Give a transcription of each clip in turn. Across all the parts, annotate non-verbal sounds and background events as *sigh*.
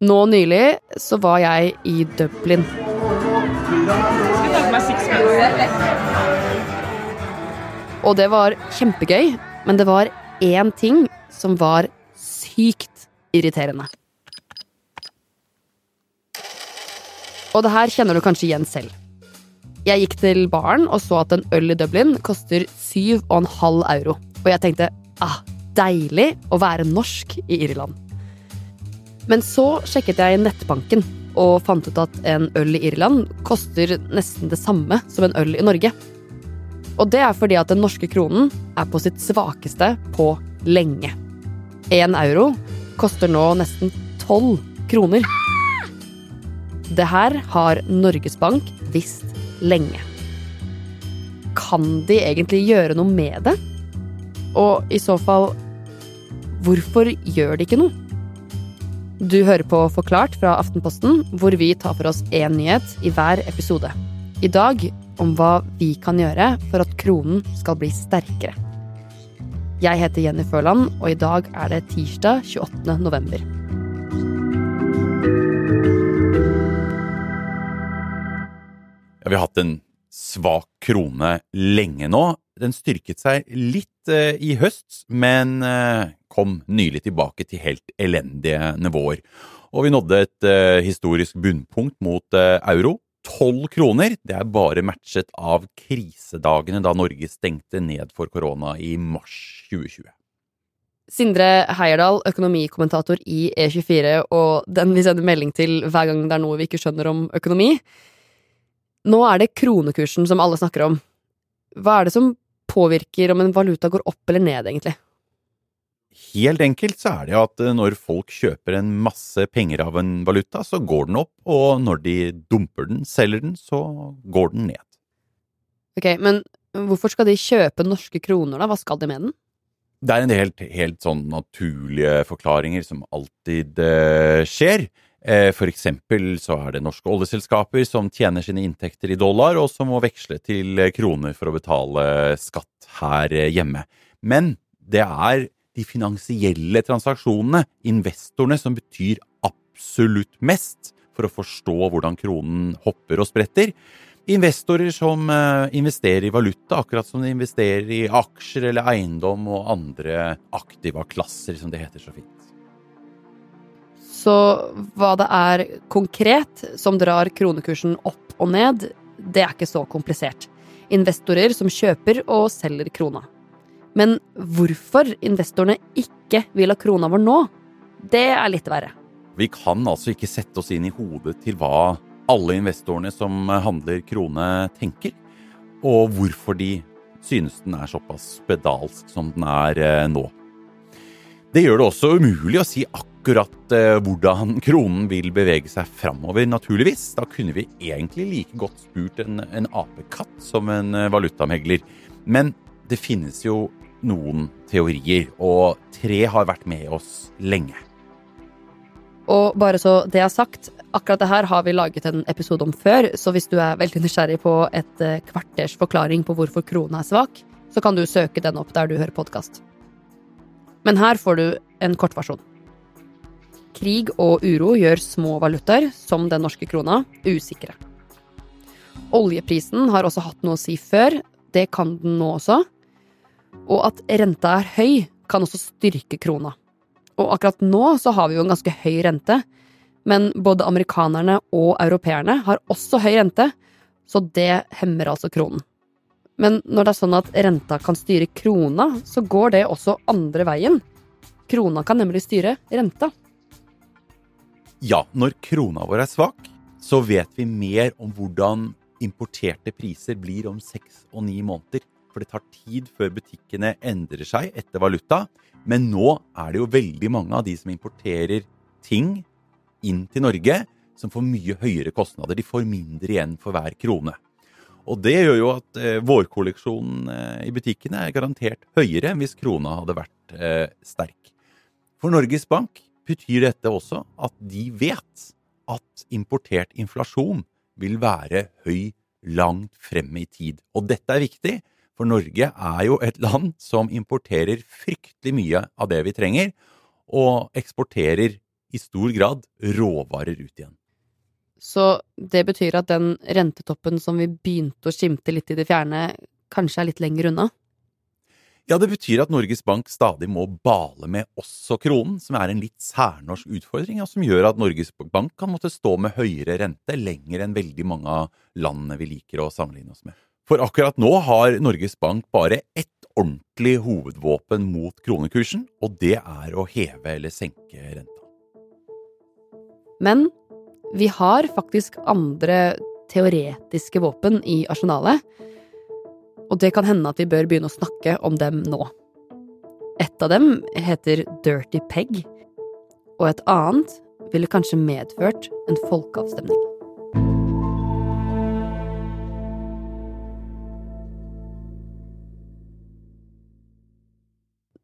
Nå nylig så var jeg i Dublin. Og det var kjempegøy, men det var én ting som var sykt irriterende. Og det her kjenner du kanskje igjen selv. Jeg gikk til baren og så at en øl i Dublin koster 7,5 euro. Og jeg tenkte ah, deilig å være norsk i Irland. Men så sjekket jeg nettbanken og fant ut at en øl i Irland koster nesten det samme som en øl i Norge. Og det er fordi at den norske kronen er på sitt svakeste på lenge. Én euro koster nå nesten tolv kroner. Det her har Norges Bank visst lenge. Kan de egentlig gjøre noe med det? Og i så fall, hvorfor gjør de ikke noe? Du hører på Forklart fra Aftenposten, hvor vi tar for oss én nyhet i hver episode. I dag om hva vi kan gjøre for at kronen skal bli sterkere. Jeg heter Jenny Førland, og i dag er det tirsdag 28. november. Ja, vi har hatt en svak krone lenge nå. Den styrket seg litt eh, i høst, men eh, kom nylig tilbake til helt elendige nivåer. Og vi nådde et eh, historisk bunnpunkt mot euro. Tolv kroner. Det er bare matchet av krisedagene da Norge stengte ned for korona i mars 2020. Sindre Heierdal, økonomikommentator i E24, og den vi sender melding til hver gang det er noe vi ikke skjønner om økonomi. Nå er det kronekursen som alle snakker om. Hva er det som påvirker om en valuta går opp eller ned, egentlig? Helt enkelt så er det at eh, når folk kjøper en masse penger av en valuta, så går den opp, og når de dumper den, selger den, så går den ned. Ok, Men hvorfor skal de kjøpe norske kroner, da? Hva skal de med den? Det er en helt, helt sånn naturlige forklaringer som alltid eh, skjer. Eh, for eksempel så er det norske oljeselskaper som tjener sine inntekter i dollar, og som må veksle til eh, kroner for å betale skatt her eh, hjemme. Men det er de finansielle transaksjonene, investorene, som betyr absolutt mest for å forstå hvordan kronen hopper og spretter. Investorer som investerer i valuta, akkurat som de investerer i aksjer eller eiendom og andre aktiva klasser, som det heter så fint. Så hva det er konkret som drar kronekursen opp og ned, det er ikke så komplisert. Investorer som kjøper og selger krona. Men hvorfor investorene ikke vil ha krona vår nå, det er litt verre. Vi kan altså ikke sette oss inn i hodet til hva alle investorene som handler krone, tenker, og hvorfor de synes den er såpass spedalsk som den er eh, nå. Det gjør det også umulig å si akkurat eh, hvordan *laughs* kronen vil bevege seg framover, naturligvis. Da kunne vi egentlig like godt spurt en, en apekatt som en eh, valutamegler. Men det finnes jo noen teorier, og tre har vært med oss lenge. Og bare så det er sagt, akkurat det her har vi laget en episode om før, så hvis du er veldig nysgjerrig på et eh, kvarters forklaring på hvorfor krona er svak, så kan du søke den opp der du hører podkast. Men her får du en kortversjon. Krig og uro gjør små valutaer, som den norske krona, usikre. Oljeprisen har også hatt noe å si før, det kan den nå også. Og at renta er høy, kan også styrke krona. Og akkurat nå så har vi jo en ganske høy rente, men både amerikanerne og europeerne har også høy rente, så det hemmer altså kronen. Men når det er sånn at renta kan styre krona, så går det også andre veien. Krona kan nemlig styre renta. Ja, når krona vår er svak, så vet vi mer om hvordan importerte priser blir om seks og ni måneder. For det tar tid før butikkene endrer seg etter valuta. Men nå er det jo veldig mange av de som importerer ting inn til Norge, som får mye høyere kostnader. De får mindre igjen for hver krone. Og det gjør jo at eh, vårkolleksjonen eh, i butikkene er garantert høyere enn hvis krona hadde vært eh, sterk. For Norges Bank betyr dette også at de vet at importert inflasjon vil være høy langt fremme i tid. Og dette er viktig, for Norge er jo et land som importerer fryktelig mye av det vi trenger, og eksporterer i stor grad råvarer ut igjen. Så det betyr at den rentetoppen som vi begynte å skimte litt i det fjerne, kanskje er litt lenger unna? Ja, det betyr at Norges Bank stadig må bale med også kronen, som er en litt særnorsk utfordring, og som gjør at Norges Bank kan måtte stå med høyere rente lenger enn veldig mange av landene vi liker å sammenligne oss med. For akkurat nå har Norges Bank bare ett ordentlig hovedvåpen mot kronekursen, og det er å heve eller senke renta. Men vi har faktisk andre teoretiske våpen i arsenalet, og det kan hende at vi bør begynne å snakke om dem nå. Et av dem heter Dirty Peg, og et annet ville kanskje medført en folkeavstemning.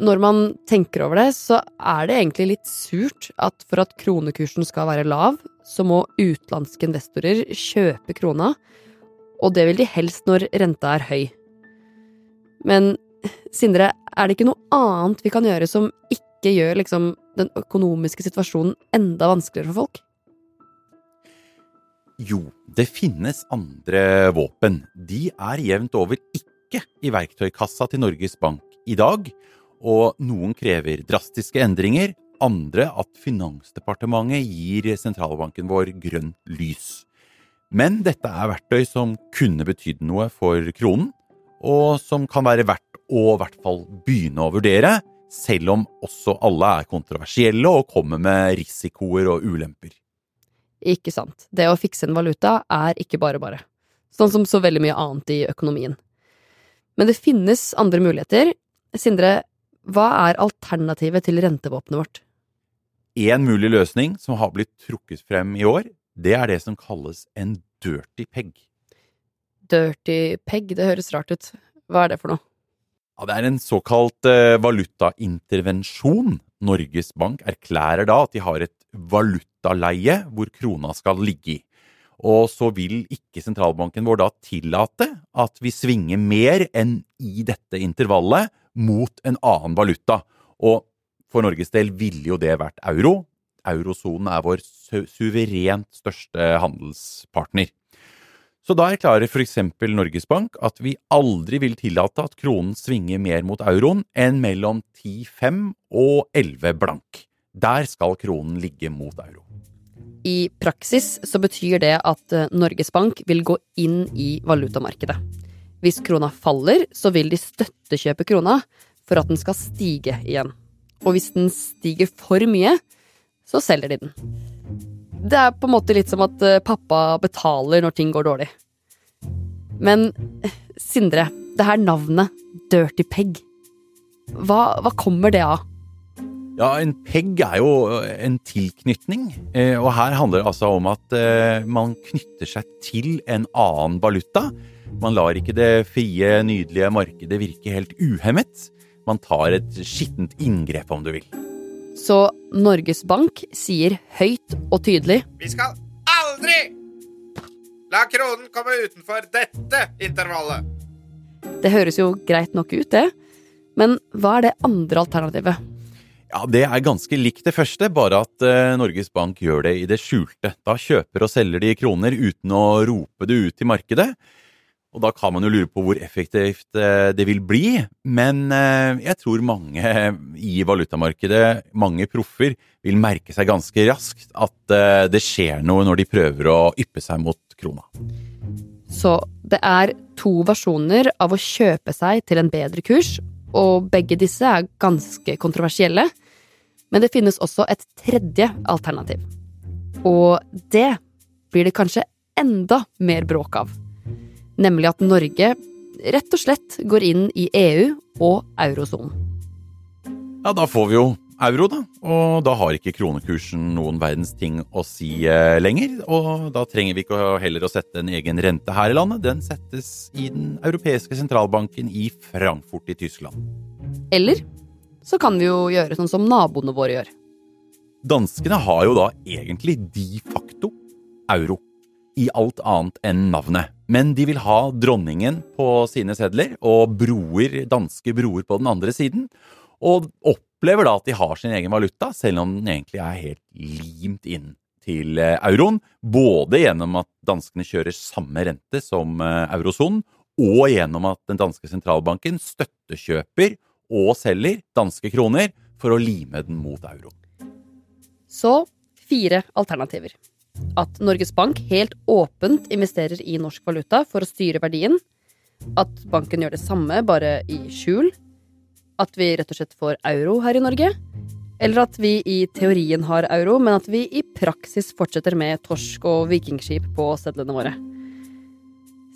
Når man tenker over det, så er det egentlig litt surt at for at kronekursen skal være lav, så må utenlandske investorer kjøpe krona, og det vil de helst når renta er høy. Men Sindre, er det ikke noe annet vi kan gjøre som ikke gjør liksom, den økonomiske situasjonen enda vanskeligere for folk? Jo, det finnes andre våpen. De er jevnt over ikke i verktøykassa til Norges Bank i dag, og noen krever drastiske endringer, andre at Finansdepartementet gir sentralbanken vår grønn lys. Men dette er verktøy som kunne betydd noe for kronen, og som kan være verdt å i hvert fall begynne å vurdere, selv om også alle er kontroversielle og kommer med risikoer og ulemper. Ikke sant. Det å fikse en valuta er ikke bare bare. Sånn som så veldig mye annet i økonomien. Men det finnes andre muligheter. Sindre, hva er alternativet til rentevåpenet vårt? En mulig løsning som har blitt trukket frem i år, det er det som kalles en dirty peg. Dirty peg, det høres rart ut. Hva er det for noe? Ja, det er en såkalt eh, valutaintervensjon. Norges Bank erklærer da at de har et valutaleie hvor krona skal ligge i. Og så vil ikke sentralbanken vår da tillate at vi svinger mer enn i dette intervallet mot en annen valuta. Og for Norges del ville jo det vært euro. Eurosonen er vår su suverent største handelspartner. Så da erklærer f.eks. Norges Bank at vi aldri vil tillate at kronen svinger mer mot euroen enn mellom 10,5 og 11 blank. Der skal kronen ligge mot euro. I praksis så betyr det at eh, Norges Bank vil gå inn i valutamarkedet. Hvis krona faller, så vil de støttekjøpe krona for at den skal stige igjen. Og hvis den stiger for mye, så selger de den. Det er på en måte litt som at eh, pappa betaler når ting går dårlig. Men eh, Sindre, det her navnet, Dirty Peg, hva, hva kommer det av? Ja, en peg er jo eh, en tilknytning, og her handler det altså om at man knytter seg til en annen valuta. Man lar ikke det frie, nydelige markedet virke helt uhemmet. Man tar et skittent inngrep, om du vil. Så Norges Bank sier høyt og tydelig Vi skal aldri la kronen komme utenfor dette intervallet. Det høres jo greit nok ut, det. Men hva er det andre alternativet? Ja, Det er ganske likt det første, bare at uh, Norges Bank gjør det i det skjulte. Da kjøper og selger de kroner uten å rope det ut i markedet. Og da kan man jo lure på hvor effektivt eh, det vil bli, men eh, jeg tror mange i valutamarkedet, mange proffer, vil merke seg ganske raskt at eh, det skjer noe når de prøver å yppe seg mot krona. Så det er to versjoner av å kjøpe seg til en bedre kurs, og begge disse er ganske kontroversielle. Men det finnes også et tredje alternativ. Og det blir det kanskje enda mer bråk av nemlig at Norge rett og slett går inn i EU og eurosonen. Ja, da får vi jo euro, da. Og da har ikke kronekursen noen verdens ting å si eh, lenger. Og da trenger vi ikke heller å sette en egen rente her i landet. Den settes i den europeiske sentralbanken i Frankfurt i Tyskland. Eller så kan vi jo gjøre sånn som naboene våre gjør. Danskene har jo da egentlig de facto euro i alt annet enn navnet. Men de vil ha dronningen på sine sedler og broer, danske broer på den andre siden. Og opplever da at de har sin egen valuta, selv om den egentlig er helt limt inn til eh, euroen. Både gjennom at danskene kjører samme rente som eh, eurosonen, og gjennom at den danske sentralbanken støttekjøper og selger danske kroner for å lime den mot euroen. Så fire alternativer. At Norges Bank helt åpent investerer i norsk valuta for å styre verdien. At banken gjør det samme, bare i skjul. At vi rett og slett får euro her i Norge. Eller at vi i teorien har euro, men at vi i praksis fortsetter med torsk og vikingskip på sedlene våre.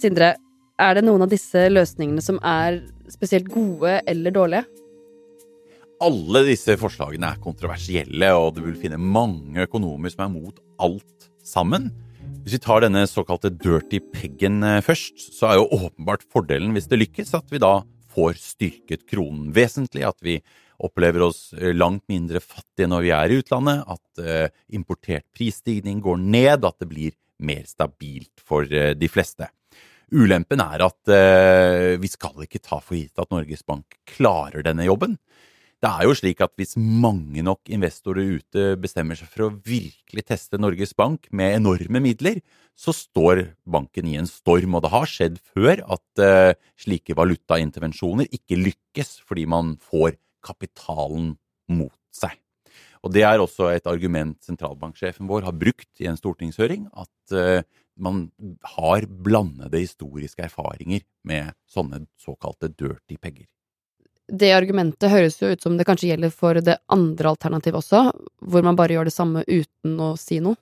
Sindre, er det noen av disse løsningene som er spesielt gode eller dårlige? Alle disse forslagene er kontroversielle, og du vil finne mange økonomer som er mot alt sammen. Hvis vi tar denne såkalte dirty peggen eh, først, så er jo åpenbart fordelen hvis det lykkes, at vi da får styrket kronen vesentlig. At vi opplever oss eh, langt mindre fattige når vi er i utlandet. At eh, importert prisstigning går ned. At det blir mer stabilt for de fleste. Ulempen er at vi skal ikke ta for gitt at Norges Bank klarer denne jobben. Det er jo slik at hvis mange nok investorer ute bestemmer seg for å virkelig teste Norges Bank med enorme midler, så står banken i en storm. Og det har skjedd før at uh, slike valutaintervensjoner ikke lykkes fordi man får kapitalen mot seg. Og Det er også et argument sentralbanksjefen vår har brukt i en stortingshøring, at uh, man har blandede historiske erfaringer med sånne såkalte dirty pegger det argumentet høres jo ut som det kanskje gjelder for det andre alternativet også, hvor man bare gjør det samme uten å si noe?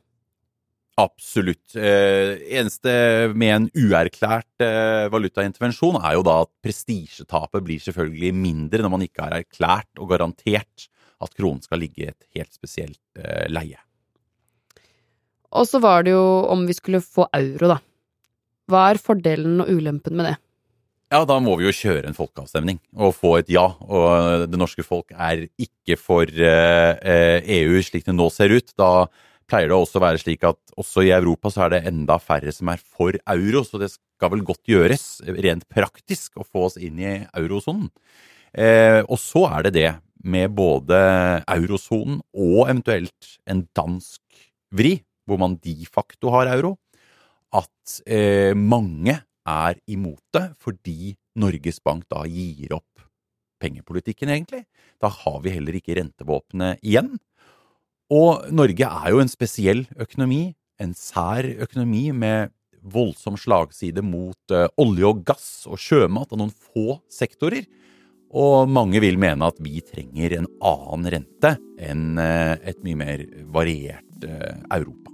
Absolutt. Eh, eneste med en uerklært eh, valutaintervensjon er jo da at prestisjetapet blir selvfølgelig mindre når man ikke har erklært og garantert at kronen skal ligge i et helt spesielt eh, leie. Og så var det jo om vi skulle få euro, da. Hva er fordelen og ulempen med det? Ja, da må vi jo kjøre en folkeavstemning og få et ja. Og det norske folk er ikke for EU eh, e slik det nå ser ut. Da pleier det også å være slik at også i Europa så er det enda færre som er for euro, så det skal vel godt gjøres rent praktisk å få oss inn i eurosonen. Eh, og så er det det med både eurosonen og eventuelt en dansk vri, hvor man de facto har euro, at eh, mange er imot det fordi Norges Bank da gir opp pengepolitikken, egentlig. Da har vi heller ikke rentevåpenet igjen. Og Norge er jo en spesiell økonomi, en sær økonomi med voldsom slagside mot uh, olje og gass og sjømat og noen få sektorer. Og mange vil mene at vi trenger en annen rente enn uh, et mye mer variert uh, Europa.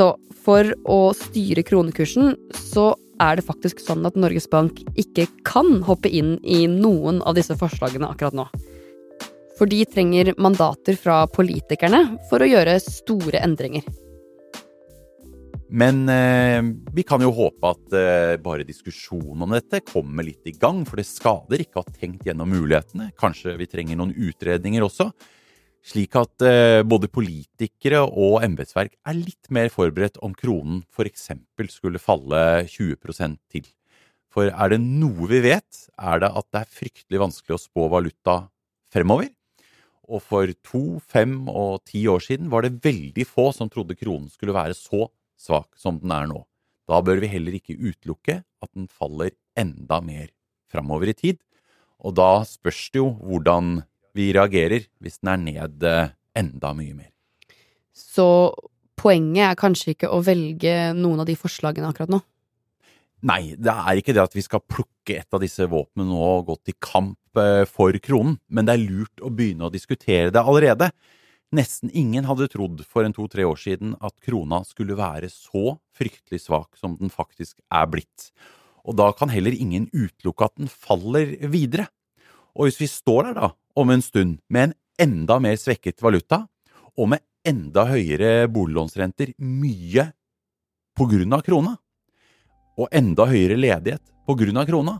Så for å styre kronekursen, så er det faktisk sånn at Norges Bank ikke kan hoppe inn i noen av disse forslagene akkurat nå. For de trenger mandater fra politikerne for å gjøre store endringer. Men eh, vi kan jo håpe at eh, bare diskusjonen om dette kommer litt i gang, for det skader ikke å ha tenkt gjennom mulighetene. Kanskje vi trenger noen utredninger også slik at eh, både politikere og embetsverk er litt mer forberedt om kronen f.eks. skulle falle 20% til. For er det noe vi vet, er det at det er fryktelig vanskelig å spå valuta fremover. Og for to, fem og ti år siden var det veldig få som trodde kronen skulle være så svak som den er nå. Da bør vi heller ikke utelukke at den faller enda mer fremover i tid. Og da spørs det jo hvordan vi reagerer hvis den er ned eh, enda mye mer. Så poenget er kanskje ikke å velge noen av de forslagene akkurat nå? Nei, det er ikke det at vi skal plukke et av disse våpnene og gå til kamp eh, for kronen, men det er lurt å begynne å diskutere det allerede. Nesten ingen hadde trodd for en to–tre år siden at krona skulle være så fryktelig svak som den faktisk er blitt. Og da kan heller ingen utelukke at den faller videre. Og hvis vi står der da om en stund med en enda mer svekket valuta, og med enda høyere boliglånsrenter, mye på grunn av krona, og enda høyere ledighet på grunn av krona,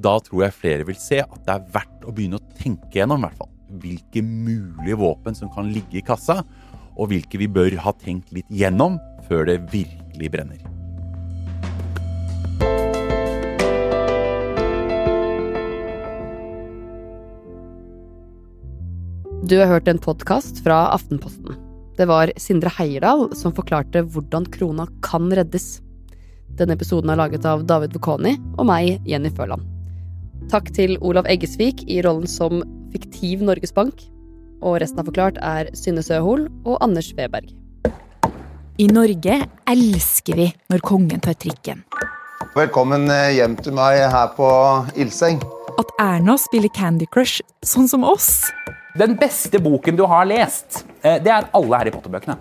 da tror jeg flere vil se at det er verdt å begynne å tenke gjennom, hvert fall, hvilke mulige våpen som kan ligge i kassa, og hvilke vi bør ha tenkt litt gjennom før det virkelig brenner. Du har hørt en podkast fra Aftenposten. Det var Sindre Heierdal som forklarte hvordan krona kan reddes. Denne episoden er laget av David Vekoni og meg, Jenny Føland. Takk til Olav Eggesvik i rollen som fiktiv Norges Bank. Og resten av Forklart er Synne Søhol og Anders Weberg. I Norge elsker vi når kongen tar trikken. Velkommen eh, hjem til meg her på Ildseng. At Erna spiller Candy Crush sånn som oss. Den beste boken du har lest, eh, det er alle Harry Potter-bøkene.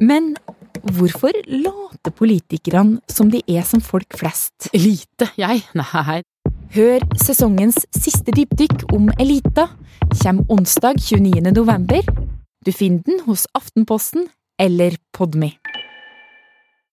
Men hvorfor later politikerne som de er som folk flest? Elite, jeg? Nei. Hør sesongens siste dypdykk om Elita. Kjem onsdag 29. november. Du finner den hos Aftenposten eller Podme.